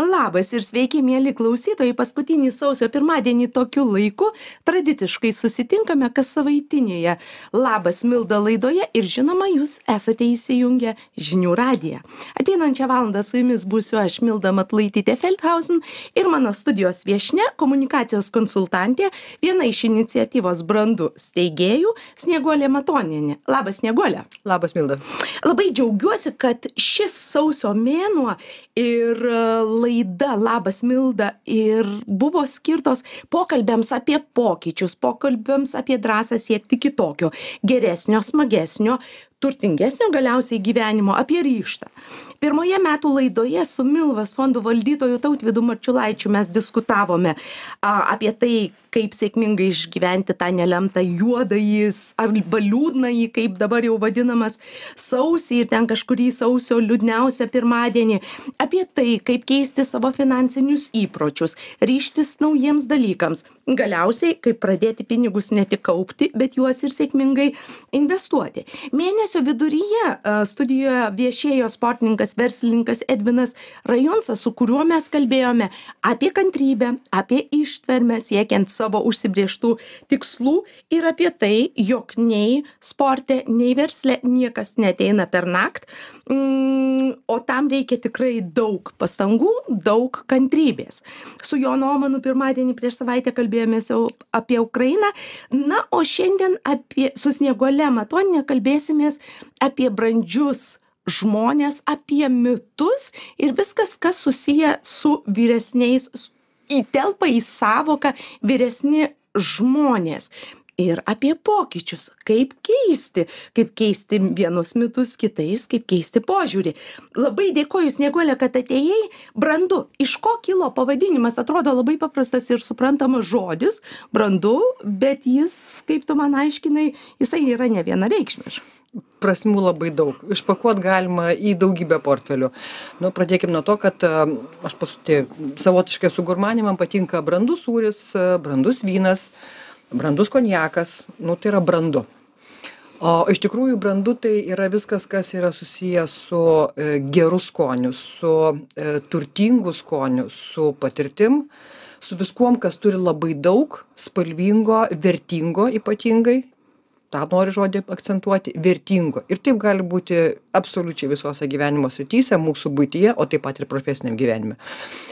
Labas ir sveiki, mėly klausytojai. Paskutinį sausio pirmadienį tokiu laiku tradiciškai susitinkame kas savaitinėje. Labas Milda laidoje ir žinoma, jūs esate įsijungę žinių radiją. Ateinančią valandą su jumis būsiu aš Milda Matlaitytė Feldhausen ir mano studijos viešne, komunikacijos konsultantė, viena iš iniciatyvos brandų steigėjų Snieguolė Matonienė. Labas Snieguolė. Labas Milda. Labai džiaugiuosi, kad šis sausio mėnuo ir laida labas milda ir buvo skirtos pokalbiams apie pokyčius pokalbiams apie drąsą siekti kitokio geresnio smagesnio turtingesnio galiausiai gyvenimo apie ryžtą pirmoje metų laidoje su milvos fondo valdytoju tautvydu marčiulaičiu mes diskutavome a apie tai kaip sėkmingai išgyventi tą nelemtą juodąjį arba liūdnąjį kaip dabar jau vadinamas sausį ir ten kažkurį sausio liūdniausią pirmadienį. Apie tai kaip keisti savo finansinius įpročius ryžtis naujiems dalykams. Galiausiai kaip pradėti pinigus ne tik kaupti bet juos ir sėkmingai investuoti. Mėnesio viduryje studijoje viešėjo sportininkas verslininkas edvinas rajuncas su kuriuo mes kalbėjome apie kantrybę apie ištvermę siekiant savo užsibrėžtų tikslų ir apie tai jog nei sporte nei versle niekas neateina pernakt mm, o tam reikia tikrai daug pastangų daug kantrybės. Su jonu omanu pirmadienį prieš savaitę kalbėjomės jau apie ukrainą. Na o šiandien apie su snieguole matoniene kalbėsimės apie brandžius žmones apie mitus ir viskas kas susiję su vyresniais įtelpa į sąvoką vyresni žmonės. Ir apie pokyčius kaip keisti kaip keisti vienus mitus kitais kaip keisti požiūrį. Labai dėkoju snieguole kad atėjai. Brandu iš ko kilo pavadinimas? Atrodo labai paprastas ir suprantamas žodis. Brandu bet jis kaip tu man aiškinai jisai yra nevienareikšmis prasmių labai daug. Išpakuot galima į daugybę portfelių. Nu pradėkim nuo to kad aš pati savotiškai esu gurmanė man patinka brandus sūris brandus vynas brandus konjakas nu tai yra brandu. O iš tikrųjų brandu tai yra viskas kas yra susiję su e, geru skoniu su e, turtingu skoniu su patirtim su viskuom kas turi labai daug spalvingo vertingo ypatingai tą noriu žodį akcentuoti vertingo. Ir taip gali būti absoliučiai visose gyvenimo srityse mūsų buityje o taip pat ir profesiniam gyvenime.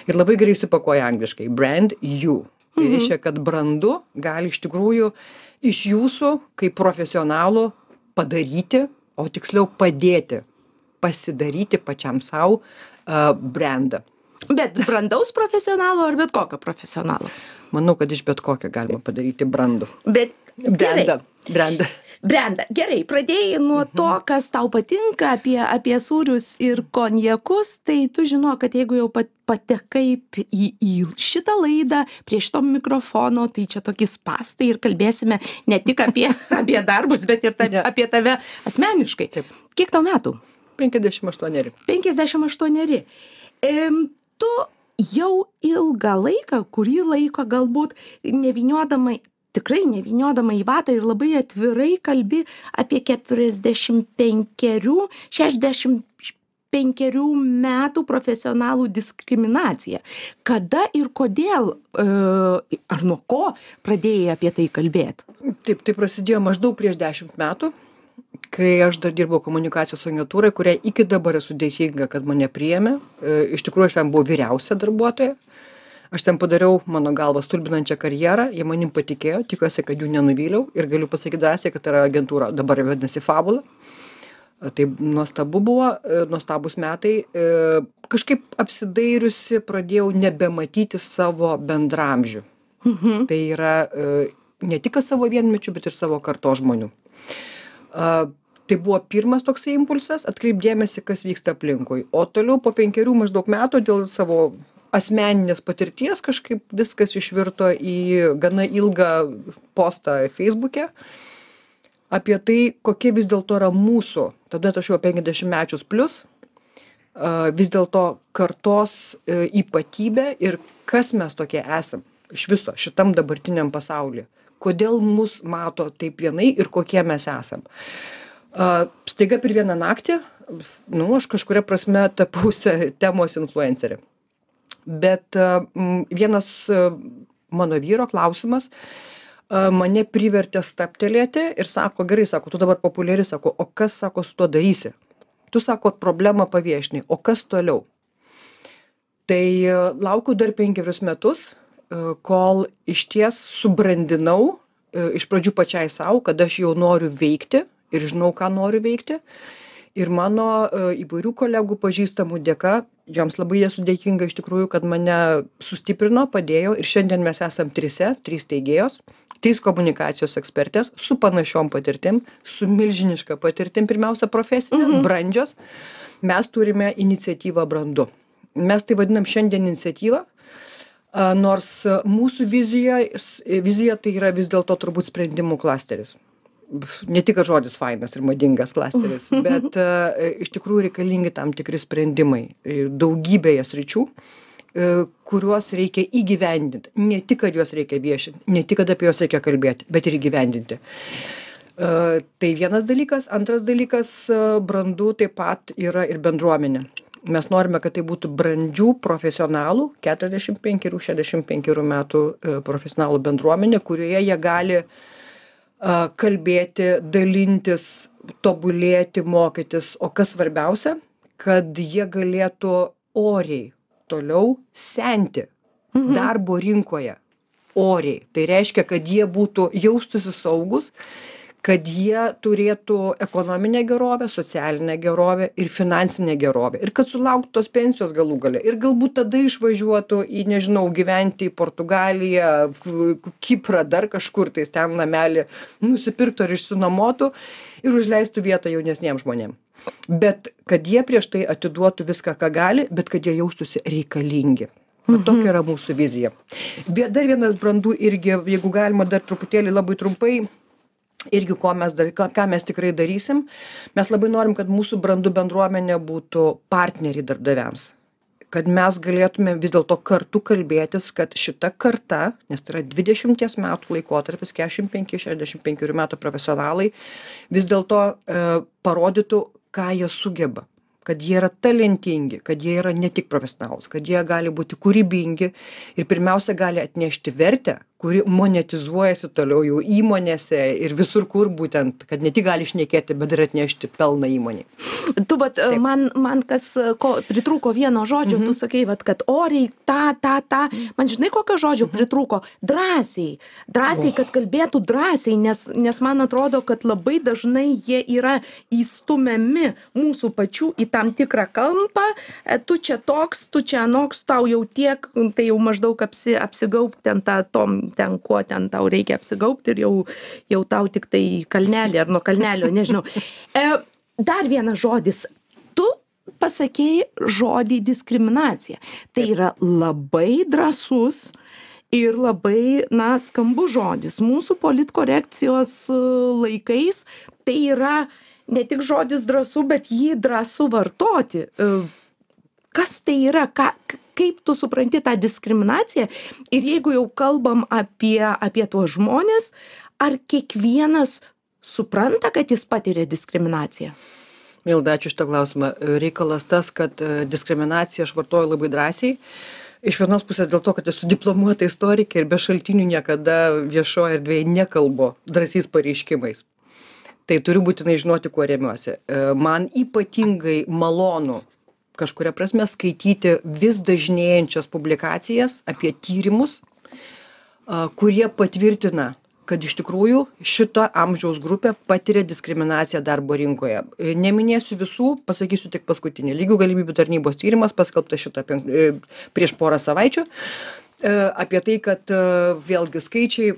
Ir labai gerai išsipakuoja angliškai brand you. Tai Mhm. reiškia kad brandu gali iš tikrųjų iš jūsų kaip profesionalo padaryti o tiksliau padėti pasidaryti pačiam sau a brendą bet brandaus profesionalo ar bet kokio profesionalo? Manau kad iš bet kokio galima padaryti brandų bet gerai. Brendą brendą brenda. Gerai pradėjai nuo to kas tau patinka apie apie sūrius ir konjakus. Tai tu žinok kad jeigu jau pat patekai į į šitą laidą prie šito mikrofono tai čia toki spąstai ir kalbėsime ne tik apie apie darbus bet ir ta apie tave asmeniškai. Taip. kiek tau metų? Penkiasdešim aštuoneri. Penkiasdešim aštuoneri. Em tu jau ilgą laiką kurį laiką galbūt nevyniodama tikrai nevyniodama į vatą ir labai atvirai kalbi apie keturiasdešim penkerių šešiasdešim penkerių metų profesionalų diskriminaciją. Kada ir kodėl e, ar nuo ko pradėjai apie tai kalbėt? Taip tai prasidėjo maždaug prieš dešimt metų kai aš dar dirbau komunikacijos agentūroj kuriai iki dabar esu dėkinga kad mane priėmė. E, iš tikrųjų aš ten buvau vyriausia darbuotoja aš ten padariau mano galva stulbinančią karjerą jie manim patikėjo tikiuosi kad jų nenuvyliau ir galiu pasakyt drąsiai kad tai yra agentūra. Dabar vadinasi fabula. E, tai nuostabu buvo e, nuostabūs metai. E, kažkaip apsidairiusi pradėjau nebematyti savo bendraamžių. Mhm. tai yra ne tik savo vienmečių bet ir savo kartos žmonių. Tai buvo pirmas toksai impulsas atkreipt dėmesį kas vyksta aplinkui. O toliau po penkerių maždaug metų dėl savo asmeninės patirties kažkaip viskas išvirto į gana ilgą postą feisbuke apie tai kokia vis dėlto yra mūsų tada aš jau penkiasdešimtmečius plius a vis dėlto kartos e, ypatybė ir kas mes tokie esam iš viso šitam dabartiniam pasaulyje. Kodėl mus mato taip vienai ir kokie mes esam. Staiga per vieną naktį nu aš kažkuria prasme tapau temos influencere bet vienas mano vyro klausimas mane privertė stabtelėti ir sako, gerai, sako, tu dabar populiari, sako, o kas, sako, su tuo darysi? Tu, sako, problemą paviešinai, o kas toliau? Tai laukiu dar penkerius metus, kol iš ties subrandinau, iš pradžių pačiai savo, kad aš jau noriu veikti ir žinau, ką noriu veikti. Ir mano įvairių kolegų pažįstamų dėka joms labai esu dėkinga iš tikrųjų kad mane sustiprino padėjo ir šiandien mes esam trise trys steigėjos trys komunikacijos ekspertės su panašiom patirtim su milžiniška patirtim pirmiausia profesine brandžios. Mes turime iniciatyvą brandu. Mes tai vadinam šiandien iniciatyva nors mūsų vizija vizija tai yra vis dėlto turbūt sprendimų klasteris ne tik kad žodis fainas ir madingas klasteris bet e, iš tikrųjų reikalingi tam tikri sprendimai daugybėje sričių e, kuriuos reikia įgyvendint. Ne tik kad juos reikia viešint ne tik kad apie juos reikia kalbėti bet ir įgyvendinti. E, tai vienas dalykas. Antras dalykas brandu taip pat yra ir bendruomenė. Mes norime kad tai būtų brandžių profesionalų keturiasdešim penkerių šešiasdešim penkerių metų profesionalų bendruomenė kurioje jie gali kalbėti, dalintis, tobulėti, mokytis, o kas svarbiausia, kad jie galėtų oriai toliau senti mhm. darbo rinkoje. Oriai. Tai reiškia, kad jie būtų jaustųsi saugus, kad jie turėtų ekonominę gerovę socialinę gerovę ir finansinę gerovę. Ir kad sulauktų tos pensijos galų gale. Ir galbūt tada išvažiuotų į nežinau gyventi į portugaliją kiprą dar kažkur tais ten namelį nusipirktų ar išsinuomotų ir užleistų vietą jaunesniem žmonėm. Bet kad jie prieš tai atiduotų viską ką gali bet kad jie jaustųsi reikalingi. Va tokia yra mūsų vizija. Dar vienas brandu irgi jeigu galima dar truputėlį labai trumpai irgi ko mes dar ką ką mes tikrai darysim. Mes labai norim kad mūsų brandu bendruomenė būtų partneriai darbdaviams. Kad mes galėtume vis dėlto kartu kalbėtis kad šita karta nes tai yra dvidešimties metų laikotarpis keturiasdešim penki šešiasdešim penkerių metų profesionalai vis dėlto e, parodytų ką jie sugeba. Kad jie yra talentingi kad jie yra ne tik profesionalūs kad jie gali būti kūrybingi ir pirmiausia gali atnešti vertę kuri monetizuojasi toliau jau įmonėse ir visur kur būtent kad ne tik gali šnekėti bet ir atnešti pelną įmonei. Tu vat man man kas ko pritrūko vieno žodžio tu sakei vat kad oriai tą tą tą man žinai kokio žodžio pritrūko? Drąsiai. Drąsiai kad kalbėtų drąsiai nes nes man atrodo kad labai dažnai jie yra įstumiami mūsų pačių į tam tikrą kampą. E, tu čia toks tu čia anoks tau jau tiek tai jau maždaug apsi apsigaubk ten tą tom ten kuo ten tau reikia apsigaubt ir jau jau tau tiktai į kalnelį ar nuo kalnelio nežinau. E, dar vienas žodis. Tu pasakei žodį diskriminacija. Tai yra labai drąsus ir labai na skambus žodis. Mūsų politkorekcijos e, laikais tai yra ne tik žodis drąsu bet jį drąsu vartoti. E, kas tai yra? Ką kaip tu supranti tą diskriminaciją ir jeigu jau kalbam apie apie tuos žmones ar kiekvienas supranta kad jis patiria diskriminaciją? Milda ačiū už šitą klausimą. Reikalas tas kad e, diskriminaciją aš vartoju labai drąsiai. Iš vienos pusės dėl to kad esu diplomuota istorikė ir be šaltinių niekada viešoj erdvėj nekalbu drąsiais pareiškimais. Tai turiu būtinai žinoti kuo remiuosi. E, man ypatingai malonu kažkuria prasme skaityti vis dažnėjančias publikacijas apie tyrimus, kurie patvirtina, kad iš tikrųjų šita amžiaus grupė patiria diskriminaciją darbo rinkoje. Neminėsiu visų, pasakysiu tik paskutinį. Lygių galimybių tarnybos tyrimas paskelbtas šitą e, prieš porą savaičių E, apie tai kad e, vėlgi skaičiai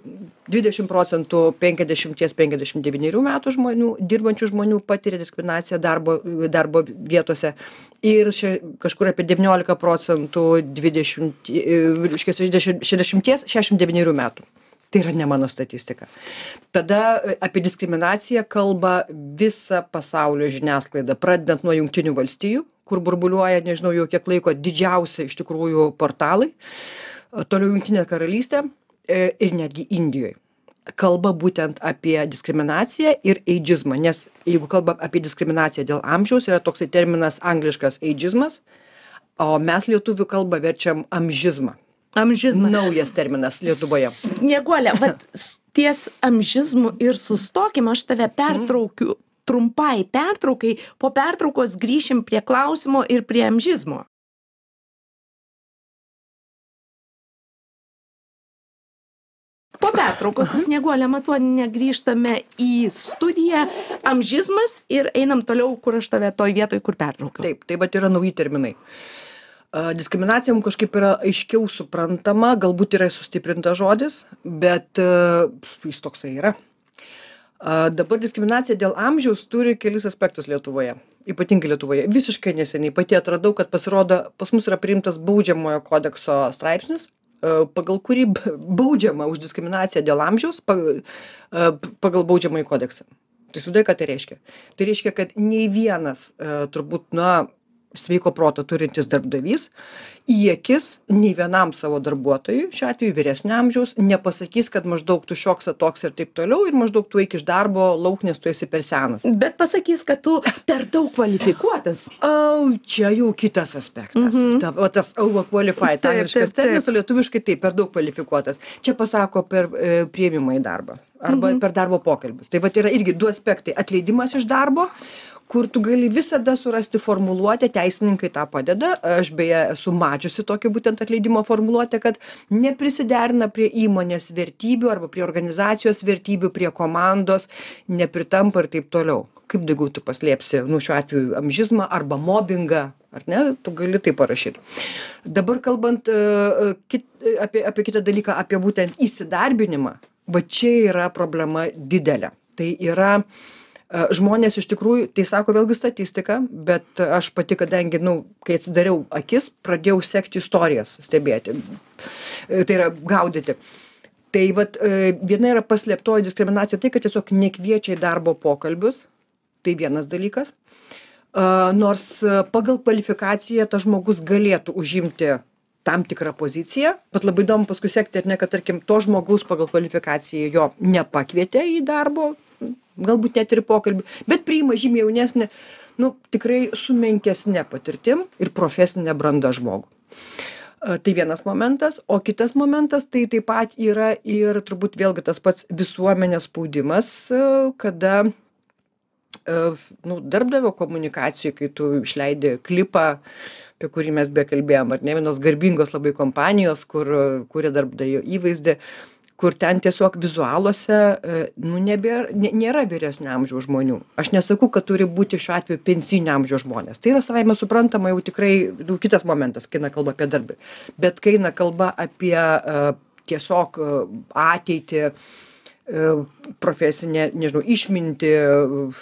dvidešim procentų penkiasdešimties penkiasdešim devynerių metų žmonių dirbančių žmonių patiria diskriminaciją darbo darbo vietose. Ir čia kažkur apie devyniolika procentų dvidešimt e, reiškias šešiasdešim šešiasdešimties šešiasdešim devynerių metų. Tai yra ne mano statistika. Tada apie diskriminaciją kalba visa pasaulio žiniasklaida pradedant nuo jungtinių valstijų kur burbuliuoja nežinau jau kiek laiko didžiausi iš tikrųjų portalai toliau jungtinė karalystė e, ir netgi indijoj kalba būtent apie diskriminaciją ir eidžizmą nes jeigu kalbam apie diskriminaciją dėl amžiaus yra toksai terminas angliškas eidžizmas o mes lietuvių kalbą verčiam amžizmą Amžizmą. naujas terminas lietuvoje Snieguolė, s- ties amžizmu ir sustokim, aš tave pertraukiu trumpai pertraukai, po pertraukos grįšim prie klausimo ir prie amžizmo. Po pertraukos su Snieguolė Matuoninė grįžtame į studiją amžizmas ir einam toliau, kur aš tave toj vietoj, kur pertraukiau. Taip, tai vat yra nauji terminai. Diskriminacija mums kažkaip yra aiškiau suprantama, galbūt yra sustiprintas žodis, bet a, jis toksai yra. Dabar diskriminacija dėl amžiaus turi kelis aspektus Lietuvoje, ypatingai Lietuvoje. Visiškai neseniai pati atradau, kad pasirodo, pas mus yra priimtas baudžiamojo kodekso straipsnis, pagal kurį baudžiama už diskriminaciją dėl amžiaus pa- a, p- pagal baudžiamąjį kodeksą. Tai sudai, ką tai reiškia? Tai reiškia, kad nei vienas turbūt, na, sveiko proto turintis darbdavys į akis nei vienam savo darbuotojui, šiuo atveju vyresnio amžiaus, nepasakys, kad maždaug tu šioks toks ir taip toliau ir maždaug tu eik iš darbo lauk, nes tu esi per senas. Bet pasakys, kad tu per daug kvalifikuotas. O, čia jau kitas aspektas. Mhm. Ta, o tas overqualified, Taip, angliškas terminas, o lietuviškai taip, per daug kvalifikuotas. Čia pasako per e, prieimimą į darbą arba mhm. per darbo pokalbius. Tai va yra irgi du aspektai. Atleidimas iš darbo, kur tu gali visada surasti formuluotę, teisininkai tą padeda. Aš beje esu mačiusi tokį būtent atleidimo formuluotę, kad neprisiderina prie įmonės vertybių arba prie organizacijos vertybių, prie komandos, nepritampa ir taip toliau. Kaip daugiau tu paslėpsi, nu šiuo atveju, amžizmą arba mobbingą, ar ne, tu gali tai parašyti. Dabar kalbant uh, kit, apie, apie kitą dalyką, apie būtent įsidarbinimą, va čia yra problema didelė. Tai yra žmonės iš tikrųjų, tai sako vėlgi statistika, bet aš pati, kadangi, nu, kai atsidariau akis, pradėjau sekti istorijas, stebėti. E, Tai yra gaudyti. Tai vat, e, viena yra paslėptoji diskriminacija, tai kad tiesiog nekviečia į darbo pokalbius, tai vienas dalykas. Nors pagal kvalifikaciją tas žmogus galėtų užimti tam tikrą poziciją, bet labai įdomu paskui sekti, ar ne, kad tarkim to žmogaus pagal kvalifikaciją jo nepakvietė į darbo, galbūt net ir į pokalbį, bet priima žymiai jaunesnį, nu, tikrai su menkesnė patirtim ir profesinė branda žmogų. A, Tai vienas momentas, o kitas momentas tai taip pat yra ir turbūt vėlgi tas pats visuomenės spaudimas, a, kada e, nu, darbdavio komunikacijai, kai tu išleidi klipą, apie kurį mes bekalbėjom, ar ne vienos garbingos labai kompanijos, kur kuria darbdavio įvaizdį, kur ten tiesiog vizualuose, e, nu, nebėra, nė- nėra vyresnio amžiaus žmonių. Aš nesakau, kad turi būti šiuo atveju pensinio amžiaus žmonės. Tai yra savaime suprantama jau tikrai jau kitas momentas, kai eina kalba apie darbą. Bet kai eina kalba apie uh, tiesiog uh, ateitį, profesinę, nežinau, išminti,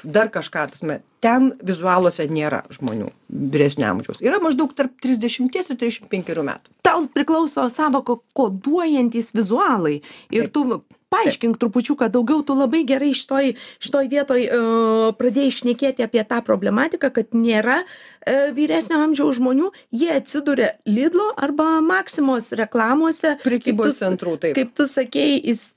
dar kažką, tasme, ten vizualuose nėra žmonių vyresnio amžiaus. Yra maždaug tarp 30 ir 35 metų. Tau priklauso savoko koduojantis vizualai ir Taip. tu paaiškink trupučiuką daugiau, tu labai gerai šitoj, šitoj vietoj uh, pradėjai šnekėti apie tą problematiką, kad nėra vyresnio amžiaus žmonių, jie atsiduria Lidlo arba Maksimos reklamuose. Prekybos centrų, taip. Kaip tu sakei, is,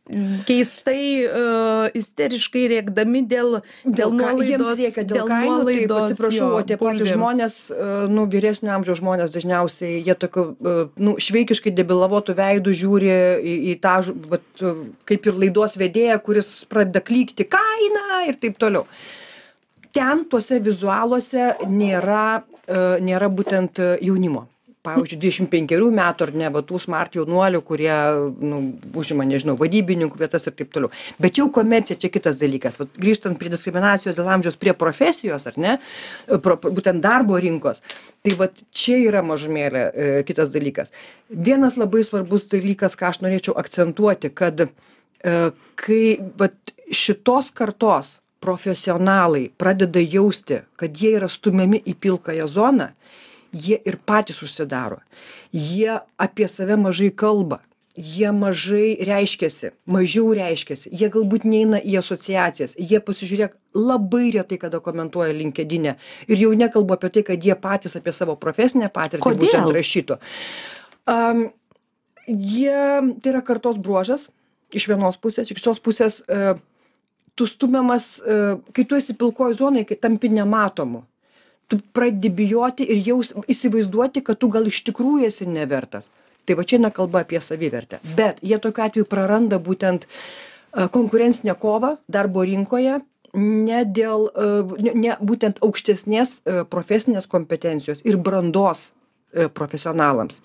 keistai, uh, isteriškai rėkdami dėl, dėl nuolaidos. dėl, nuolaidos, atsiprašau, o tie patys žmonės, e, nu, vyresnio amžiaus žmonės dažniausiai, jie tokiu, e, nu, šveikiškai debilavotų veidų žiūri į, į tą, vat, e, kaip ir laidos vedėją, kuris pradeda klykti kainą ir taip toliau. Ten tuose vizualuose nėra, e, nėra būtent e, jaunimo. Pavyzdžiui, 25 metų ar ne, va tų smart jaunuolių, kurie nu, užima, nežinau, vadybininkų vietas ir taip toliau. Bet jau komercija čia kitas dalykas. Vat, grįžtant prie diskriminacijos dėl amžiaus, prie profesijos, ar ne, e, pro, būtent darbo rinkos. Tai vat, čia yra mažumėlė e, kitas dalykas. Vienas labai svarbus dalykas, ką aš norėčiau akcentuoti, kad kai vat, šitos kartos profesionalai pradeda jausti, kad jie yra stumiami į pilkąją zoną, jie ir patys užsidaro. Jie apie save mažai kalba. Jie mažai reiškiasi, mažiau reiškiasi, jie galbūt neina į asociacijas, jie pasižiūrėk labai retai kada komentuoja linkedinę ir jau nekalbu apie tai, kad jie patys apie savo profesinę patirtį Kodėl? būtent rašytų. Um, jie, tai yra kartos bruožas iš vienos pusės, iš kitos pusės uh, tu stumiamas, uh, kai tu esi pilkoji zonai, kai tampi nematomu. Tu pradedi bijoti ir jaus įsivaizduoti kad tu gal iš tikrųjų esi nevertas. Tai va čia eina kalba apie savivertę. Bet jie tokiu atveju praranda būtent a, konkurencinę kovą darbo rinkoje ne dėl a, ne, ne būtent aukštesnės profesinės kompetencijos ir brandos profesionalams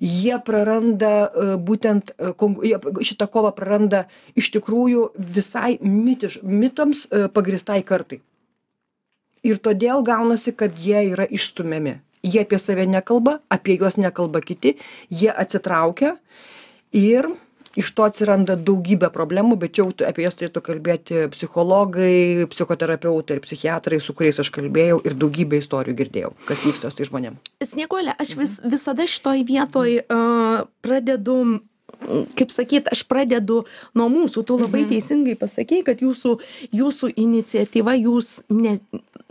jie praranda a, būtent a, kon, jie šitą kovą praranda iš tikrųjų visai mitiš, mitams a, pagristai kartai. Ir todėl gaunasi kad jie yra išstumiami. Jie apie save nekalba apie juos nekalba kiti jie atsitraukia ir iš to atsiranda daugybė problemų bet čia jau apie jas turėtų kalbėti psichologai psichoterapeutai ir psichiatrai su kuriais aš kalbėjau ir daugybę istorijų girdėjau kas vyksta su tais žmonėm. Snieguole aš vis visada šitoj vietoj a pradedu kaip sakyt aš pradedu nuo mūsų. Tu labai teisingai pasakei kad jūsų jūsų iniciatyva jūs ne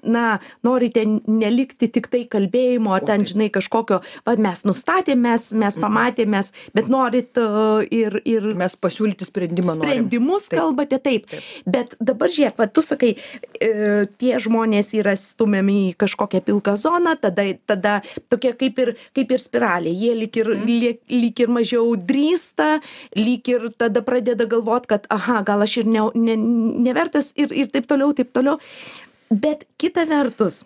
na norite nelikti tiktai kalbėjimo ar ten žinai kažkokio va mes nustatėm mes mes Mhm. pamatėm mes bet norit a, ir ir mes pasiūlyti sprendimą sprendimus kalbate taip. Taip. bet dabar žiūrėk va tu sakai e, tie žmonės yra stumiami į kažkokią pilką zoną tada tada tokia kaip ir kaip ir spiralė. Jie lyg ir lyg, lyg ir mažiau drįsta lyg ir tada pradeda galvot kad aha gal aš ir ne, ne, nevertas ir ir taip toliau taip toliau bet kita vertus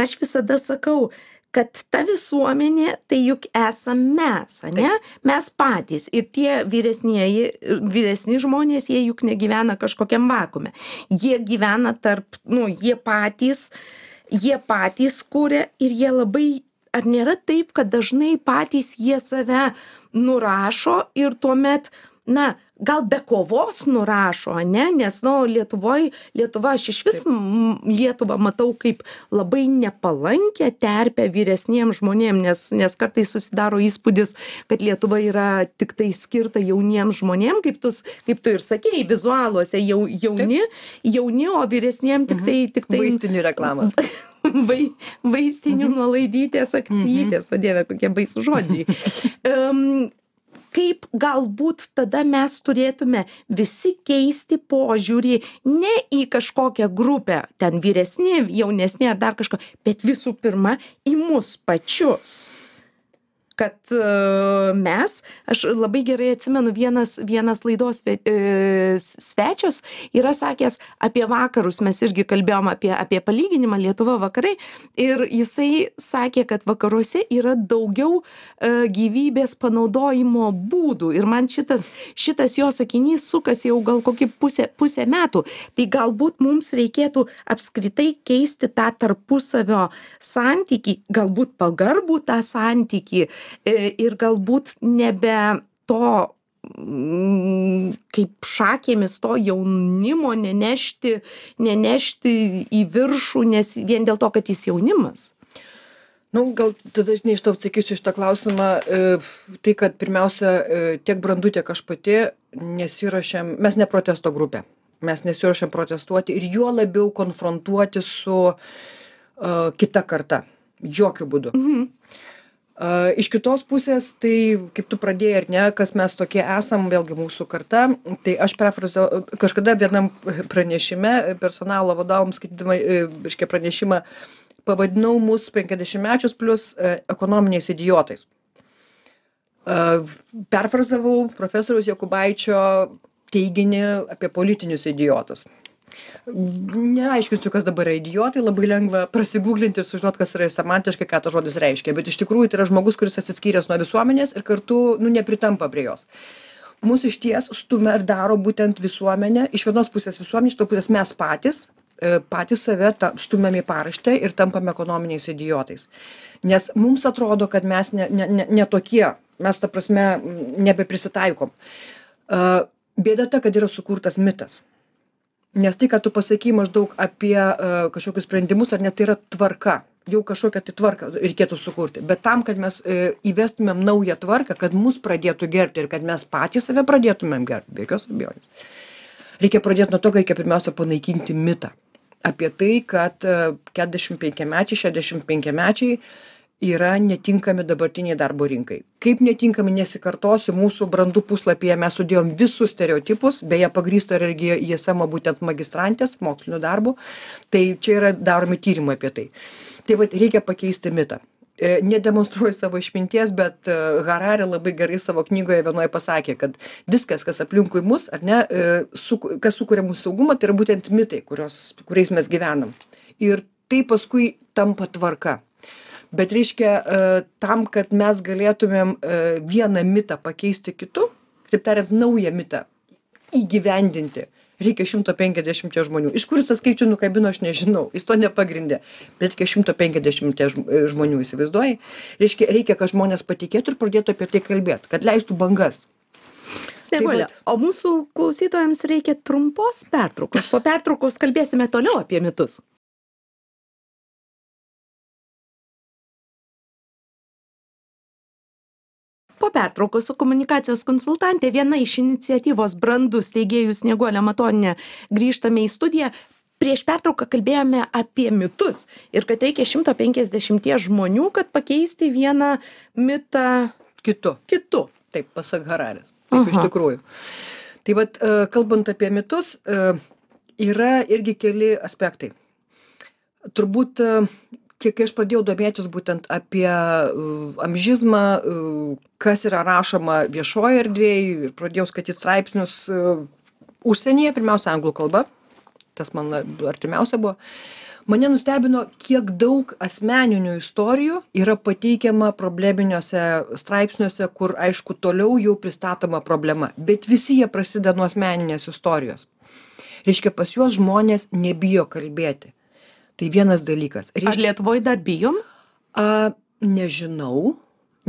aš visada sakau kad ta visuomenė tai juk esam mes ane? Mes patys. Ir tie vyresnieji vyresni žmonės jie juk negyvena kažkokiam vakuume. Jie gyvena tarp nu jie patys jie patys kuria ir jie labai ar nėra taip kad dažnai patys jie save nurašo ir tuomet na gal be kovos nurašo ane nes nu lietuvoj lietuva aš išvis lietuvą matau kaip labai nepalankią terpę vyresniem žmonėm nes nes kartais susidaro įspūdis kad lietuva yra tiktai skirta jauniem žmonėm kaip tu kaip tu ir sakei vizualuose jau jauni jauni o vyresniem tiktai tiktai vaistinių reklamos vai vaistinių nuolaidytės akcijytės o dieve kokie baisūs žodžiai kaip galbūt tada mes turėtume visi keisti požiūrį ne į kažkokią grupę ten vyresni jaunesni ar dar kažko bet visų pirma į mus pačius kad e, mes aš labai gerai atsimenu vienas vienas laidos e, svečias yra sakęs apie vakarus mes irgi kalbėjom apie apie palyginimą lietuva vakarai ir jisai sakė kad vakaruose yra daugiau e, gyvybės panaudojimo būdų ir man šitas šitas jo sakinys sukasi jau gal kokį pusę pusę metų. Tai galbūt mums reikėtų apskritai keisti tą tarpusavio santykį galbūt pagarbų tą santykį ir galbūt nebe to mm, kaip šakėmis to jaunimo nenešti nenešti į viršų nes vien dėl to kad jis jaunimas. Nu gal tada iš to atsakysiu šitą klausimą e, tai kad pirmiausia e, tiek brandu tiek aš pati nesiruošiam mes ne protesto grupė. Mes nesiruošiam protestuoti ir juo labiau konfrontuoti su uh, kita karta. Jokiu būdu Uh, iš kitos pusės, tai kaip tu pradėjai ar ne, kas mes tokie esam, vėlgi mūsų karta, tai aš perfrazau, kažkada vienam pranešime personalo vadovams, skaitydama, iškia pranešimą, pavadinau mus 50 mečius plus uh, ekonominiais idiotais. Perfrazavau profesoriaus Jokubaičio teiginį apie politinius idiotus neaiškinsiu kas dabar yra idiotai labai lengva prasigūglinti ir sužinot kas yra semantiškai ką tas žodis reiškia. Bet iš tikrųjų tai yra žmogus kuris atsiskyręs nuo visuomenės ir kartu nu nepritampa prie jos. Mus išties stumia ir daro būtent visuomenė iš vienos pusės visuomenė iš kitos pusės mes patys e, patys save ta stumiam į paraštę ir tampam ekonominiais idiotais. Nes mums atrodo kad mes ne ne ne ne tokie mes ta prasme nebeprisitaikom. A, bėda ta kad yra sukurtas mitas nes tai ką tu pasakei maždaug apie uh, kažkokius sprendimus ar ne tai yra tvarka. Jau kažkokią tai tvarką reikėtų sukurti. Bet tam kad mes uh, įvestumėm naują tvarką kad mus pradėtų gerbti ir kad mes patys save pradėtumėm gerbti be jokios abejonės reikia pradėt nuo to kad reikia pirmiausia panaikinti mitą. Apie tai kad uh, keturiasdešim penkiamečiai šešiasdešim penkiamečiai yra netinkami dabartinei darbo rinkai. Kaip netinkami nesikartosiu mūsų brandų puslapyje mes sudėjom visus stereotipus beje pagrįsta ir irgi ismo būtent magistrantės moksliniu darbu tai čia yra daromi tyrimai apie tai. Tai vat reikia pakeisti mitą. E, nedemonstruoju savo išminties, bet e, Harari labai gerai savo knygoje vienoje pasakė, kad viskas, kas aplinkui mus, ar ne, e, su, kas sukuria mūsų saugumą, tai yra būtent mitai, kurios, kuriais mes gyvenam. Ir tai paskui tampa tvarka bet reiškia e, tam kad mes galėtumėm e, vieną mitą pakeisti kitu kitaip tariant naują mitą įgyvendinti reikia šimto penkiasdešimties žmonių. Iš kur jis tą skaičių nukabino aš nežinau jis to nepagrindė bet reikia šimto penkiasdešimties e, žmonių įsivaizduoji? Reiškia reikia kad žmonės patikėtų ir pradėtų apie tai kalbėt kad leistų bangas. Snieguolė, o mūsų klausytojams reikia trumpos pertraukos. Po pertraukos kalbėsime toliau apie mitus. Pertraukos su komunikacijos konsultante viena iš iniciatyvos brandus steigėjų snieguole matoniene grįžtame į studiją. Prieš pertrauką kalbėjome apie mitus ir kad reikia šimto penkiasdešimties žmonių kad pakeisti vieną mitą kitu. kitu. Taip pasak hararis. Taip iš tikrųjų. Tai vat e, kalbant apie mitus e, yra irgi keli aspektai. Turbūt kiek kai aš pradėjau domėtis būtent apie amžizmą, kas yra rašoma viešoje erdvėje ir pradėjau skaityti straipsnius užsienyje, pirmiausia, anglų kalba, tas man artimiausia buvo, mane nustebino, kiek daug asmeninių istorijų yra pateikiama probleminiuose straipsniuose, kur, aišku, toliau jau pristatoma problema, bet visi jie prasideda nuo asmeninės istorijos. Reiškia, pas juos žmonės nebijo kalbėti Tai vienas dalykas. Reiškia, Ar Lietuvoje dar bijom? A, nežinau,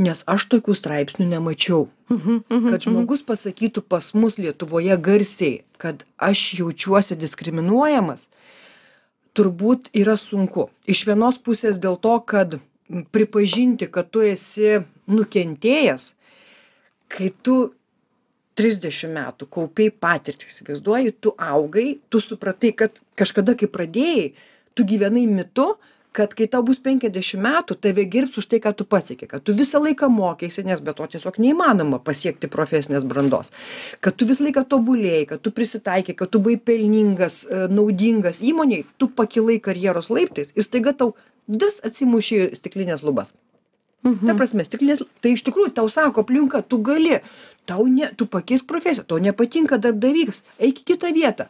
nes aš tokių straipsnių nemačiau. Uh -huh, uh -huh, kad žmogus pasakytų pas mus Lietuvoje garsiai, kad aš jaučiuosi diskriminuojamas, turbūt yra sunku. Iš vienos pusės dėl to, kad pripažinti, kad tu esi nukentėjęs, kai tu 30 metų kaupiai patirtį, įsivaizduoji, tu augai, tu supratai, kad kažkada, kai pradėjai, tu gyvenai mitu kad kai tau bus penkiasdešim metų tave gerbs už tai ką tu pasiekei kad tu visą laiką mokeisi nes be to tiesiog neįmanoma pasiekti profesinės brandos. Kad tu visą laiką tobulėjai kad tu prisitaikei kad tu buvai pelningas e, naudingas įmonei tu pakilai karjeros laiptais ir staiga tau vis atsimušė į stiklines lubas. Mhm. Ta prasme, stiklinės, tai iš tikrųjų tau sako aplinka, tu gali, tau ne, tu pakeisk profesiją, tau nepatinka darbdavys, eik į kitą vietą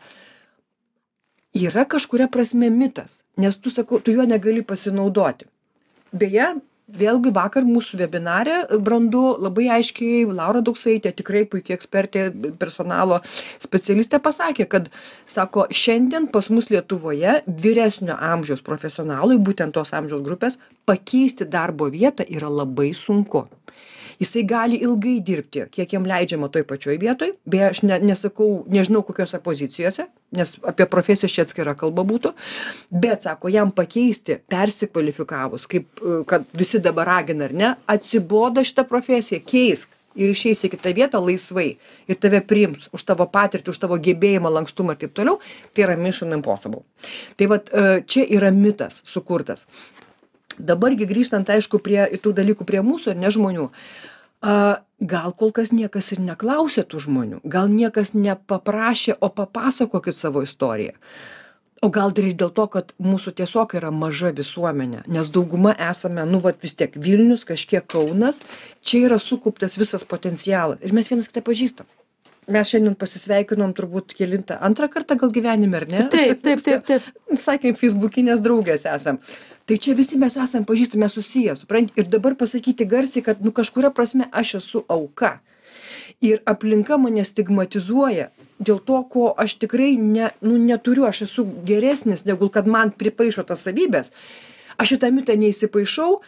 yra kažkuria prasme mitas nes tu sakau tu juo negali pasinaudoti. Beje vėlgi vakar mūsų vebinare brandu labai aiškiai laura dauksaitė tikrai puiki ekspertė personalo specialistė pasakė kad sako šiandien pas mus lietuvoje vyresnio amžiaus profesionalui būtent tos amžiaus grupės pakeisti darbo vietą yra labai sunku jisai gali ilgai dirbti kiek jam leidžiama toj pačioj vietoj. Beje aš ne nesakau nežinau kokiose pozicijose nes apie profesijas čia atskira kalba būtų. Bet sako jam pakeisti persikvalifikavus kaip kad visi dabar ragina ar ne atsibodo šita profesija keisk ir išeisi į kitą vietą laisvai ir tave priims už tavo patirtį už tavo gebėjimą lankstumą ir taip toliau tai yra mission impossible. Tai vat e, čia yra mitas sukurtas. Dabar gi grįžtant aišku prie tų dalykų prie mūsų ar ne žmonių a gal kol kas niekas ir neklausė tų žmonių. Gal niekas nepaprašė o papasakokit savo istoriją. O gal dar ir dėl to kad mūsų tiesiog yra maža visuomenė nes dauguma esame nu vat vis tiek vilnius kažkiek kaunas čia yra sukauptas visas potencialas ir mes vienas kitą pažįstam mes šiandien pasisveikinom turbūt kelintą antrą kartą gal gyvenime ar ne? Taip taip taip taip. Sakėm feisbukinės draugės esam. Tai čia visi mes esam pažįstami susiję supranti ir dabar pasakyti garsiai kad nu kažkuria prasme aš esu auka. Ir aplinka mane stigmatizuoja dėl to ko aš tikrai ne nu neturiu aš esu geresnis negu kad man pripaišo tas savybes aš į tą mitą neįsipaišau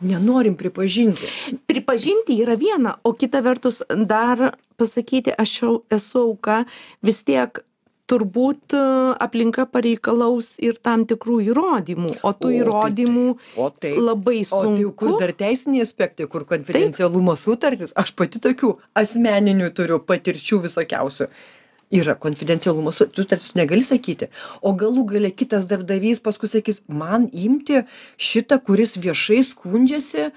nenorim pripažinti. Pripažinti yra viena, o kita vertus dar pasakyti, aš jau esu auka, vis tiek turbūt e, aplinka pareikalaus ir tam tikrų įrodymų, o tų o, įrodymų tai, o tai, labai sunku. O tai kur dar teisiniai aspektai, kur konfidencialumo sutartis, aš pati tokių asmeninių turiu patirčių visokiausių yra konfidencialumo sutartis, tu negali sakyti. O galų gale kitas darbdavys paskui sakys, man imti šitą, kuris viešai skundžiasi,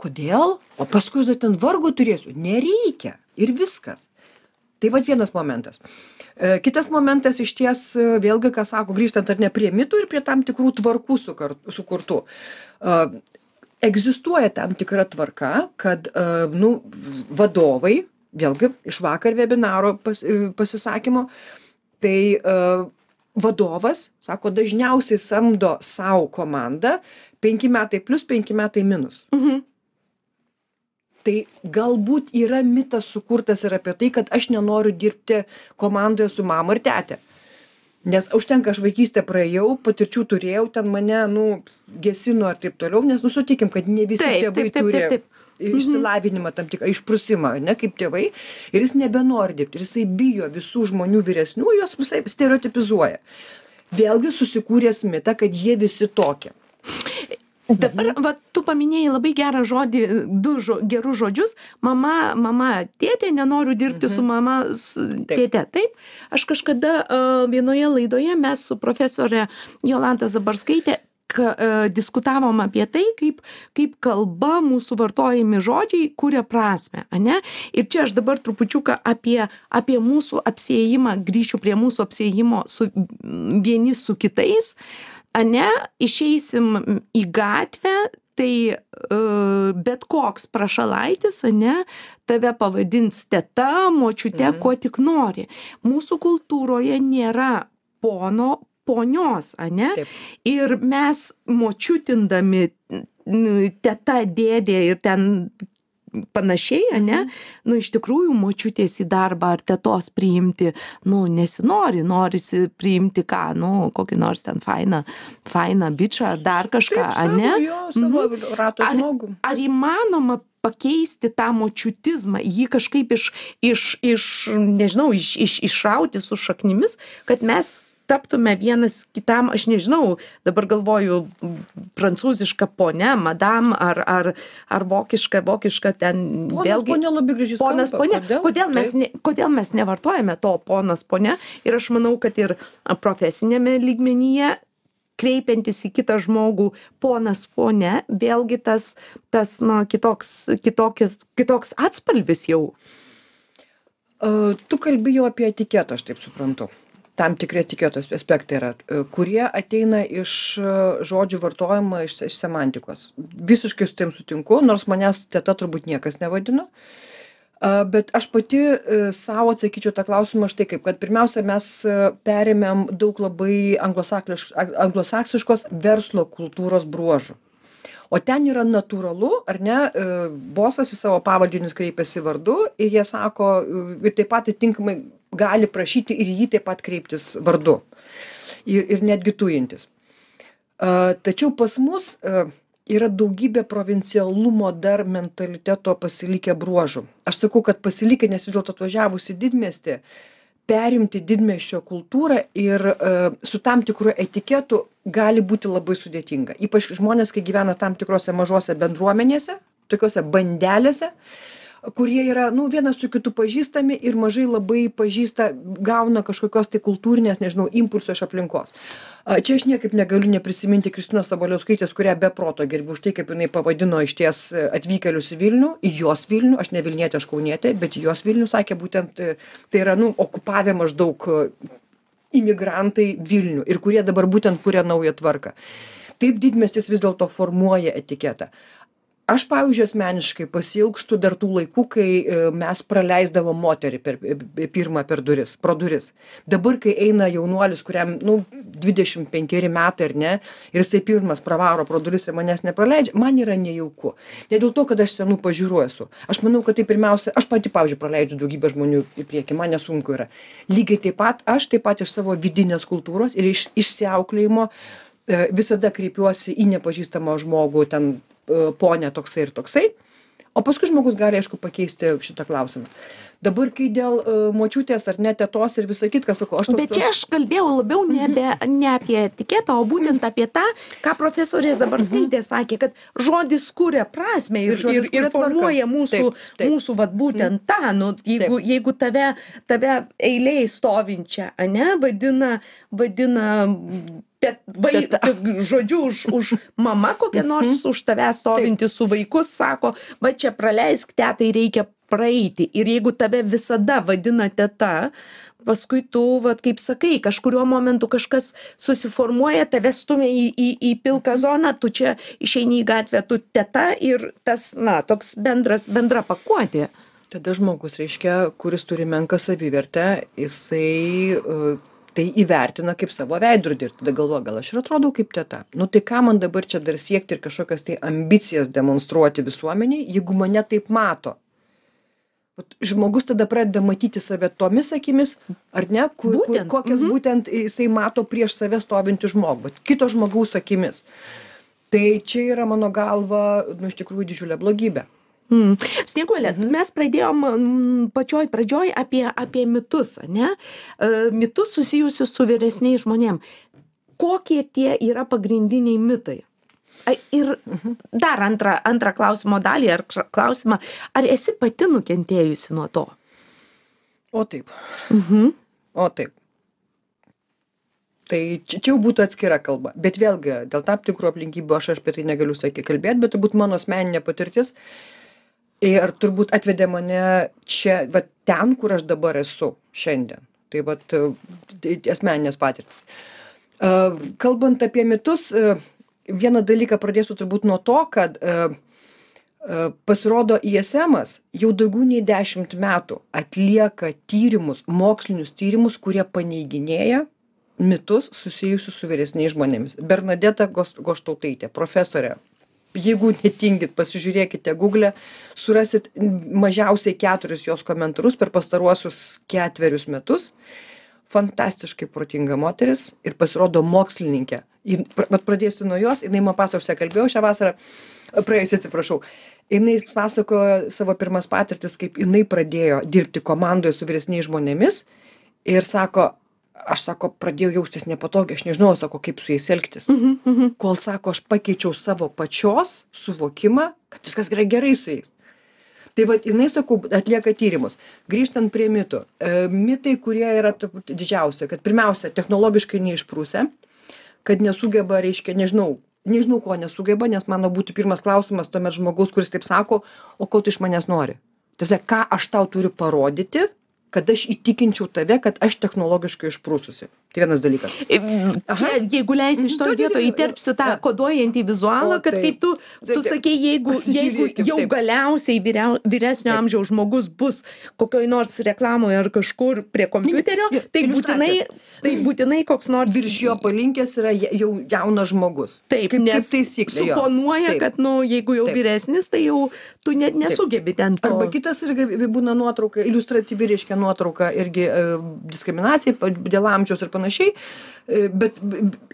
kodėl? O paskui aš dar ten vargo turėsiu. Nereikia. Ir viskas. Tai va vienas momentas. E, kitas momentas iš ties, e, vėlgi, ką sako, grįžtant ar ne prie mitų ir prie tam tikrų tvarkų sukurtų. E, egzistuoja tam tikra tvarka, kad nu, vadovai, vėlgi iš vakar webinaro pas, pasisakymo, tai vadovas, sako, dažniausiai samdo savo komandą 5 metai plus 5 metai minus. Mhm tai galbūt yra mitas sukurtas ir apie tai kad aš nenoriu dirbti komandoje su mama ir tete nes užtenka aš vaikystę praėjau patirčių turėjau ten mane nu gesino ir taip toliau nes nu sutikim kad ne visi tėvai turi mhm. Išsilavinimą tam tikrą išprusimą ane kaip tėvai ir jis nebenori dirbt ir jisai bijo visų žmonių vyresnių juos visaip stereotipizuoja. Vėlgi susikūręs mitą kad jie visi tokie. Dabar va tu paminėjai labai gerą žodį du žo gerus žodžius. Mama mama tėtė nenoriu dirbti su mama su tėte. Taip aš kažkada vienoje laidoje mes su profesore jolanta zabarskaite ka diskutavom apie tai kaip kaip kalba mūsų vartojami žodžiai kuria prasmę ane? Ir čia aš dabar trupučiuką apie apie mūsų apsiėjimą grįšiu prie mūsų apsiėjimo su vieni su kitais ane? Išeisim į gatvę tai uh, bet koks prašalaitis ane tave pavadins teta močiute mhm. kuo tik nori. Mūsų kultūroje nėra pono ponios ane? Ir mes močiutindami teta dėdė ir ten panašiai ane? Mhm. nu iš tikrųjų močiutės į darbą ar tetos priimti nu nesinori. Norisi priimti ką? Nu kokį nors ten fainą fainą bičą ar dar kažką ane? mhm. ar, ar įmanoma pakeisti tą močiutizmą jį kažkaip iš iš iš nežinau iš iš išrauti su šaknimis kad mes taptume vienas kitam aš nežinau dabar galvoju prancūziška ponia madam ar ar ar vokiška vokiška ten vėlgi ponas ponia. kodėl? Mes ne kodėl mes nevartojame to ponas ponia? Ir aš manau kad ir profesiniame lygmenyje kreipiantis į kitą žmogų ponas ponia vėlgi tas tas na kitoks kitokis kitoks atspalvis jau. Tu kalbi jau apie etiketą aš taip suprantu tam tikri etiketo aspektai yra e, kurie ateina iš e, žodžių vartojimo iš iš semantikos. Visiškai su tavim sutinku nors manęs teta turbūt niekas nevadino. Bet aš pati e, sau atsakyčiau tą klausimą štai kaip kad pirmiausia mes perėmėm daug labai anglosaksiškos verslo kultūros bruožų o ten yra natūralu ar ne bosas į savo pavaldinius kreipiasi vardu ir jie sako ir taip pat atitinkamai gali prašyti ir į jį taip pat kreiptis vardu. Ir, ir netgi tujintis. Tačiau pas mus yra daugybė provincialumo dar mentaliteto pasilikę bruožų. Aš sakau, kad pasilikę, nes vis dėlto atvažiavus į didmestį, perimti didmešio kultūrą ir uh, su tam tikru etiketu gali būti labai sudėtinga. Ypač žmonės, kai gyvena tam tikrose mažose bendruomenėse, tokiuose bandelėse, kurie yra nu vienas su kitu pažįstami ir mažai labai pažįsta gauna kažkokios tai kultūrinės nežinau impulso iš aplinkos čia aš niekaip negaliu neprisiminti kristinos sabaliauskaitės kurią be proto gerbiu už tai kaip jinai pavadino išties atvykėlius į vilnių į jos vilnių aš ne vilnietė aš kaunietė bet į jos vilnių sakė būtent tai yra nu okupavę maždaug imigrantai vilnių ir kurie dabar būtent kuria naują tvarką. Taip didmiestis vis dėlto formuoja etiketą aš pavyzdžiui asmeniškai pasiilgstu dar tų laikų kai e, mes praleisdavom moterį per e, pirmą per duris pro duris. Dabar kai eina jaunuolis kuriam nu dvidešim penkeri metai ar ne ir jisai pirmas pravaro pro duris ir manęs nepraleidžia man yra nejauku. Ne dėl to kad aš senų pažiūrų esu. Aš manau kad tai pirmiausia aš pati pavyzdžiui praleidžiu daugybę žmonių į priekį man nesunku yra. Lygiai taip pat aš taip pat iš savo vidinės kultūros ir iš išsiauklėjimo e, visada kreipiuosi į nepažįstamą žmogų ten Ponia toksai ir toksai o paskui žmogus gali aišku pakeisti šitą klausimą dabar kai dėl e, močiutės ar ne tetos ir visa kitka sakau aš Bet čia aš kalbėjau labiau ne, Mhm. apie, ne apie etiketą, o būtent apie tą, ką profesorė Zabarskaitė sakė, kad žodis kūrė prasme ir, Ir ir, ir kuria formuoja mūsų, Taip, taip. Mhm. mūsų vat, būtent tą, nu, jeigu, jeigu tave, tave eiliai stovinčią, ne, vadina, vadina bet, vai, žodžiu, už, už mama kokia nors už tave stovinti su vaikus sako, va čia praleisk tetai reikia praeiti. Ir jeigu tave visada vadina teta, paskui tu, vat, kaip sakai, kažkuriuo momentu kažkas susiformuoja, tave stumia į, į, į pilką zoną, tu čia išeini į gatvę, tu teta ir tas, na, toks bendras, bendra pakuotė. tada žmogus reiškia kuris turi menką savivertę jisai e, tai įvertina kaip savo veidrodį ir tada galvoja gal aš ir atrodau kaip teta? Nu tai kam man dabar čia dar siekti ir kažkokias tai ambicijas demonstruoti visuomenei jeigu mane taip mato? Vat žmogus tada pradeda matyti save tomis akimis ar ne ku, ku, Būtent, kokias mhm. būtent jisai mato prieš save stovintį žmogų vat kito žmogaus akimis. Tai čia yra mano galva nu iš tikrųjų didžiulė blogybė Mm. Snieguolė, mes pradėjom pačioj pradžioj apie, apie mitus, ne? E, Mitus susijusius su vyresniais žmonėm. Kokie tie yra pagrindiniai mitai? Ir dar antrą, antrą klausimo dalį, ar kla- klausimą, ar esi pati nukentėjusi nuo to? o taip Mhm. O taip. Tai čia, čia jau būtų atskira kalba. Bet vėlgi, dėl tam tikrų aplinkybių aš apie tai negaliu sakyti kalbėti, bet turbūt mano asmeninė patirtis ir turbūt atvedė mane čia, va ten, kur aš dabar esu šiandien. Tai va, asmeninės patirtis. E, Kalbant apie mitus, e, vieną dalyką pradėsiu turbūt nuo to, kad e, e, pasirodo ISMas jau daugiau nei dešimt metų atlieka tyrimus, mokslinius tyrimus, kurie paneiginėja mitus susijusius su vyresniais žmonėmis. Bernadeta Goštautaitė, profesorė. Jeigu netingit, pasižiūrėkite Google, surasit mažiausiai keturis jos komentarus per pastaruosius ketverius metus. Fantastiškai protinga moteris ir pasirodo mokslininkė. Jin- Vat pradėsiu nuo jos, jinai man pasakos, aš kalbėjau šią vasarą, praėjusią atsiprašau. Jinai pasakojo savo pirmas patirtis, kaip jinai pradėjo dirbti komandoje su vyresniais žmonėmis ir sako, aš sako, pradėjau jaustis nepatogiai, aš nežinau, sako, kaip su jais elgtis. Kol sako, aš pakeičiau savo pačios suvokimą, kad viskas yra gerai su jais. Tai va, jinai, sakau, atlieka tyrimus. Grįžtant prie mitų. E, mitai, kurie yra turbūt didžiausia, kad pirmiausia, technologiškai neišprūsę, kad nesugeba, reiškia, nežinau, nežinau, ko nesugeba, nes mano būtų pirmas klausimas tuomet žmogaus, kuris taip sako, o ko tu iš manęs nori. Tiesiog, ką aš tau turiu parodyti, kad aš įtikinčiau tave, kad aš technologiškai išprūsusi. Tai vienas dalykas. Čia, jeigu leisi iš to jo. įterpsiu tą koduojantį vizualą, O, kad kaip tu, tu sakei, jeigu, jeigu jau taip. galiausiai vyriau, vyresnio Taip. amžiaus žmogus bus kokioj nors reklamoje ar kažkur prie kompiuterio, tai būtinai, tai būtinai koks nors Virš jo palinkęs yra ja- jau jaunas žmogus. Taip, kaip, nes taisyklė. suponuoja, Taip. kad, nu, jeigu jau Taip. vyresnis, tai jau tu net nesugebi ten to. Arba kitas irgi būna nuotrauka, iliustratyvi reiškia nuotrauka irgi e, diskriminacija dėl amžiaus ir panašiai, e, bet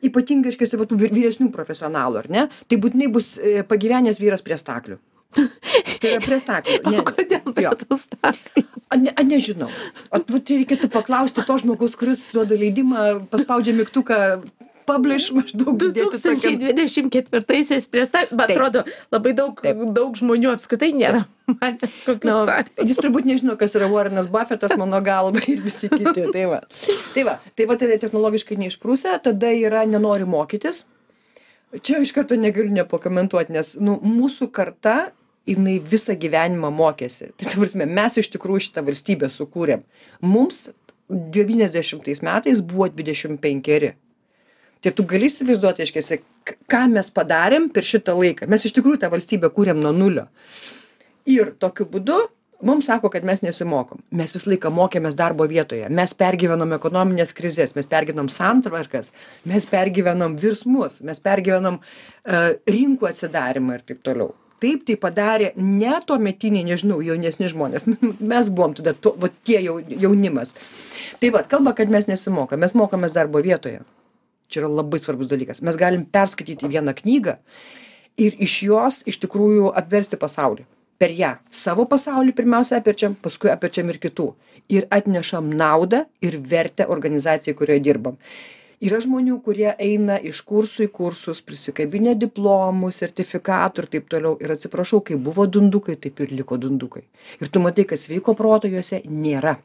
ypatingai, reiškia, va, tų vyr- vyresnių profesionalų, ar ne? Tai būtinai bus e, pagyvenęs vyras prie staklių. Tai yra prie staklių. O kodėl prie tų staklių? A, ne, a, nežinau. O vat reikėtų paklausti to žmogaus, kuris duoda leidimą, paspaudžia migtuką, publish maždaug. dėti tokiam- 2024-aisiais prie bet Taip. atrodo, labai daug, Taip. daug žmonių apskritai nėra matęs kokių Nu, staklių. jis turbūt nežino, kas yra Warrenas Buffetas, mano galva ir visi kiti. Tai va, tai va, tai va tai yra technologiškai neišprūsę, tada yra nenori mokytis. Čia iš karto negaliu nepakomentuoti, nes nu, mūsų karta, jinai visą gyvenimą mokėsi. Tai ta prasme, mes iš tikrųjų šitą valstybę sukūrėm. Mums 90 metais buvo 25. Tai tu gali įsivaizduoti, aiškiai, ką mes padarėm per šitą laiką. Mes iš tikrųjų tą valstybę kūrėm nuo nulio. Ir tokiu būdu mums sako, kad mes nesimokom. Mes visą laiką mokėmės darbo vietoje. Mes pergyvenom ekonominės krizės, mes pergyvenom santvarkas, mes pergyvenom virsmus, mes pergyvenom uh, rinkų atsidarimą ir taip toliau. Taip tai padarė ne tuo metiniai, nežinau, jaunesni žmonės. Mes buvom tada to, va, tie jau, jaunimas. Tai va, kalba, kad mes nesimokom. Mes mokomės darbo vietoje. Čia yra labai svarbus dalykas. Mes galim perskaityti vieną knygą ir iš jos iš tikrųjų apversti pasaulį. per ją. Savo pasaulį pirmiausia apverčiam paskui apverčiam ir kitų. Ir atnešam naudą ir vertę organizacijai kurioj dirbam. Yra žmonių kurie eina iš kursų į kursus prisikabinę diplomų sertifikatų ir taip toliau. Ir atsiprašau kaip buvo dundukai taip ir liko dundukai. Ir tu matai kad sveiko proto juose nėra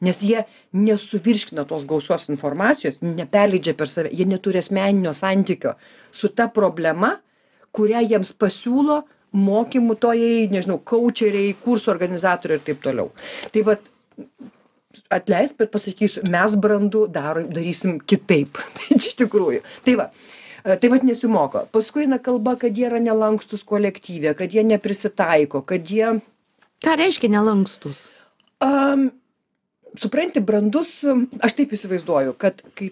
nes jie nesuvirškina tos gausios informacijos neperleidžia per save jie neturi asmeninio santykio su ta problema kurią jiems pasiūlo mokymutojai nežinau kaučeriai kursų organizatoriai ir taip toliau. Tai vat atleisk bet pasakysiu mes brandu daro darysim kitaip. Tai čia iš tikrųjų. Tai va tai vat nesimoko. Paskui eina kalba kad jie yra nelankstūs kolektyve kad jie neprisitaiko kad jie ką reiškia nelankstūs? Am supranti brandus aš taip įsivaizduoju kad kai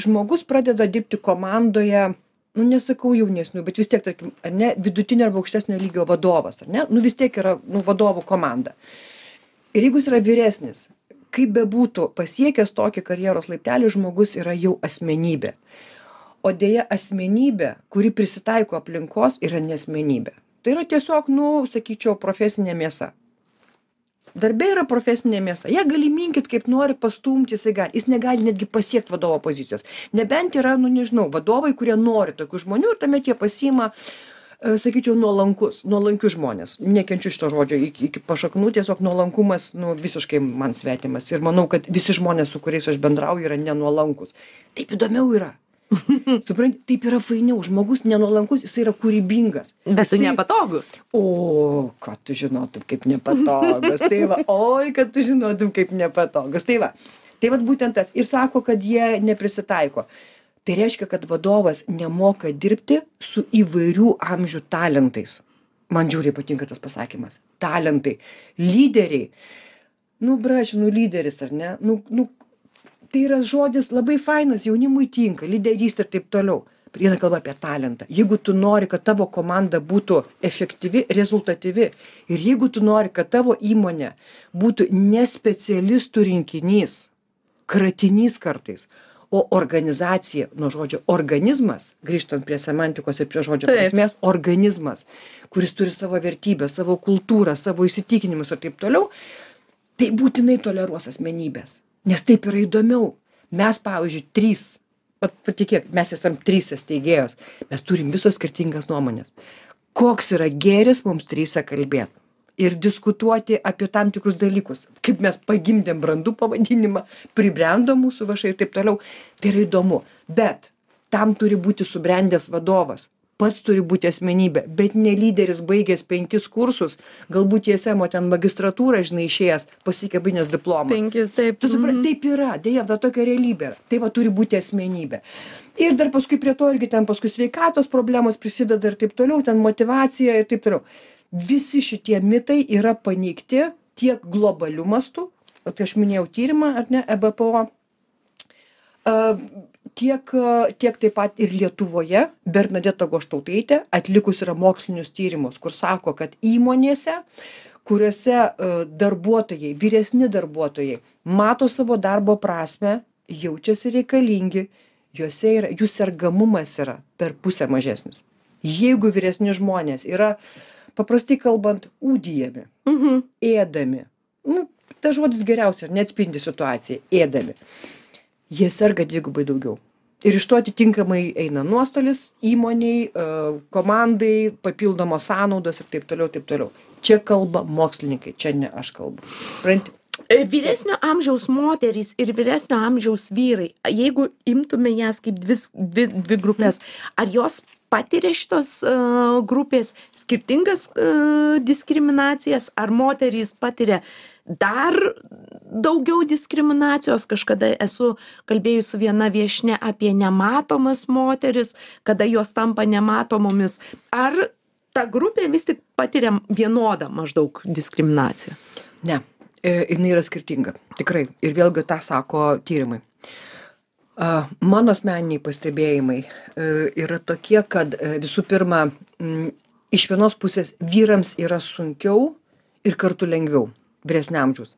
žmogus pradeda dirbti komandoje nu nesakau jaunesnių bet vis tiek tarkim ar ne vidutinio arba aukštesnio lygio vadovas ar ne nu vis tiek yra nu vadovų komanda. Ir jeigu jis yra vyresnis kaip bebūtų pasiekęs tokį karjeros laiptelį žmogus yra jau asmenybė. O deja asmenybė kuri prisitaiko aplinkos yra ne asmenybė tai yra tiesiog nu sakyčiau profesinė mėsa darbe yra profesinė mėsa. Ją gali minkyt kaip nori pastumt jisai gali. Jis negali netgi pasiekt vadovo pozicijos. Nebent yra nu nežinau vadovai kurie nori tokių žmonių ir tuomet jie pasiima e, sakyčiau nuolankus nuolankius žmones nekenčiu šito žodžio iki iki pašaknų tiesiog nuolankumas nu visiškai man svetimas. Ir manau kad visi žmonės su kuriais aš bendrauju yra nenuolankūs. Taip įdomiau yra supranti taip yra fainiau. Žmogus nenuolankus jisai yra kūrybingas. Bet tu Jisai- nepatogus. O kad tu žinotum kaip nepatogus. Tai va oi kad tu žinotum kaip nepatogus. Tai va tai vat būtent tas. Ir sako kad jie neprisitaiko. Tai reiškia kad vadovas nemoka dirbti su įvairių amžių talentais. Man žiauriai patinka tas pasakymas. Talentai. Lyderiai. Nu brač nu lyderis ar ne? Nu nu tai yra žodis labai fainas jaunimui tinka lyderystė ir taip toliau. Eina kalba apie talentą. Jeigu tu nori kad tavo komanda būtų efektyvi rezultatyvi ir jeigu tu nori kad tavo įmonė būtų ne specialistų rinkinys kratinys kartais o organizacija nuo žodžio organizmas grįžtant prie semantikos ir prie žodžio prasmės organizmas kuris turi savo vertybes savo kultūrą savo įsitikinimus ir taip toliau tai būtinai toleruos asmenybes nes taip yra įdomiau. Mes pavyzdžiui trys vat patikėk mes esam trise steigėjos. Mes turim visos skirtingas nuomones koks yra gėris mums trise kalbėt ir diskutuoti apie tam tikrus dalykus? Kaip mes pagimdėm brandu pavadinimą pribrendo mūsų vąšai ir taip toliau. Tai yra įdomu. Bet tam turi būti subrendęs vadovas pats turi būti asmenybė bet ne lyderis baigęs penkis kursus galbūt ismo ten magistratūrą žinai išėjęs pasikabinęs diplomą Tu supranti, taip yra, dėja, va tokia realybė. Tai va turi būti asmenybė. Ir dar paskui prie to irgi ten paskui sveikatos problemos prisideda ir taip toliau, ten motivacija ir taip toliau. Visi šitie mitai yra paneigti tiek globaliu mastu, o tai aš minėjau tyrimą, ar ne, EBPO, a, tiek, tiek taip pat ir Lietuvoje Bernadeta Goštautaitė atlikus yra mokslinius tyrimus, kur sako, kad įmonėse, kuriuose a, darbuotojai, vyresni darbuotojai mato savo darbo prasme, jaučiasi reikalingi, juose yra, jų sergamumas yra per pusę mažesnis. Jeigu vyresni žmonės yra, paprastai kalbant, ūdijami, Mhm. ėdami, nu, tas žodis geriausiai ir neatspindi situaciją, ėdami, jie serga dvigubai daugiau. Ir iš to atitinkamai eina nuostolis įmoniai, e, komandai, papildomos sąnaudos ir taip toliau, taip toliau. Čia kalba mokslininkai, čia ne aš kalbu. Pranti, E, vyresnio amžiaus moterys ir vyresnio amžiaus vyrai jeigu imtume jas kaip dvi s- dvi dvi grupes ar jos patiria šitos a, grupės skirtingas diskriminacijas ar moterys patiria dar daugiau diskriminacijos. Kažkada esu kalbėjus su viena viešnia apie nematomas moteris kada jos tampa nematomomis. Ar ta grupė vis tik patiria vienodą maždaug diskriminaciją? Ne, e, jinai yra skirtinga, tikrai. Ir vėlgi tą sako tyrimai. Mano asmeniniai pastebėjimai e, yra tokie, kad e, visų pirma, iš vienos pusės vyrams yra sunkiau ir kartu lengviau vyresnio amžiaus.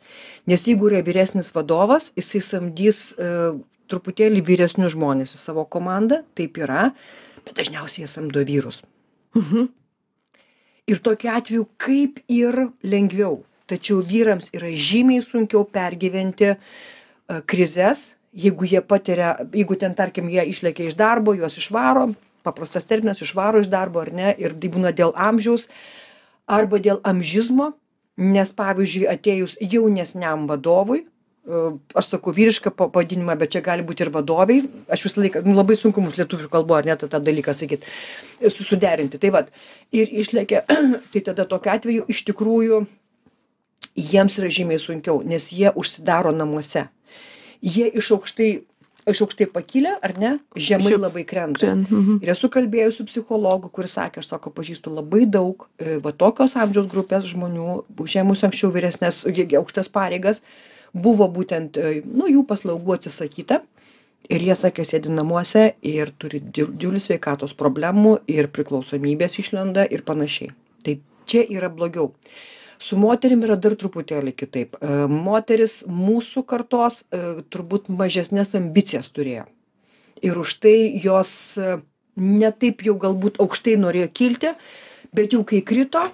Nes jeigu yra vyresnis vadovas, jisai samdys e, truputėlį vyresnius žmonės į savo komandą, taip yra, bet dažniausiai jie samdo vyrus. ir tokiu atveju kaip ir lengviau tačiau vyrams yra žymiai sunkiau pergyventi e, krizes jeigu jie patiria jeigu ten tarkim jie išlekia iš darbo juos išvaro paprastas terminas išvaro iš darbo ar ne ir tai būna dėl amžiaus arba dėl amžizmo nes pavyzdžiui atėjus jaunesniam vadovui e, aš sakau vyrišką pavadinimą bet čia gali būt ir vadovei aš visą laiką nu labai sunku mums lietuvių kalboj ar ne tą dalyką sakyt su suderinti. Tai vat ir išlekia tai tada tokiu atveju iš tikrųjų jiems yra žymiai sunkiau nes jie užsidaro namuose. Jie iš aukštai iš aukštai pakilę ar ne žemai labai krenta. mhm. ir esu kalbėjus su psichologu kuris sakė aš sako pažįstu labai daug e, va tokios amžiaus grupės žmonių užėmusių anksčiau vyresnes aukštas pareigas buvo būtent e, nu jų paslaugų atsisakyta. Ir jie sakė sėdi namuose ir turi didžiulių sveikatos problemų ir priklausomybės išlenda ir panašiai. Tai čia yra blogiau su moterim yra dar truputėlį kitaip. E, moterys mūsų kartos e, turbūt mažesnes ambicijas turėjo. Ir už tai jos e, ne taip jau galbūt aukštai norėjo kilti bet jau kai krito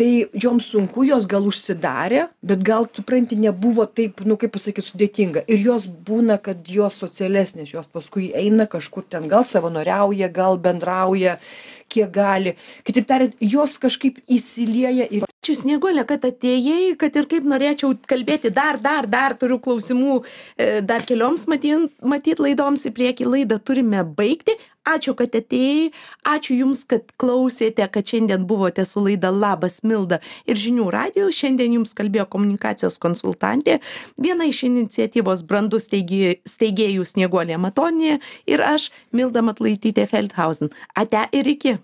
tai joms sunku jos gal užsidarė bet gal supranti nebuvo taip nu kaip pasakyt sudėtinga. Ir jos būna kad jos socialesnės jos paskui eina kažkur ten gal savanoriauja gal bendrauja kiek gali. Kitaip tariant jos kažkaip įsilieja į ačiū snieguole kad atėjai kad ir kaip norėčiau kalbėti dar dar dar turiu klausimų e, dar kelioms matin matyt laidoms į priekį. Laidą turime baigti ačiū kad atėjai. Ačiū jums kad klausėte kad šiandien buvote su laida labas milda ir žinių radiju. Šiandien jums kalbėjo komunikacijos konsultantė viena iš iniciatyvos brandus steigi steigėjų snieguolė matonienė ir aš milda matulaitytė feldhausen. Ate ir iki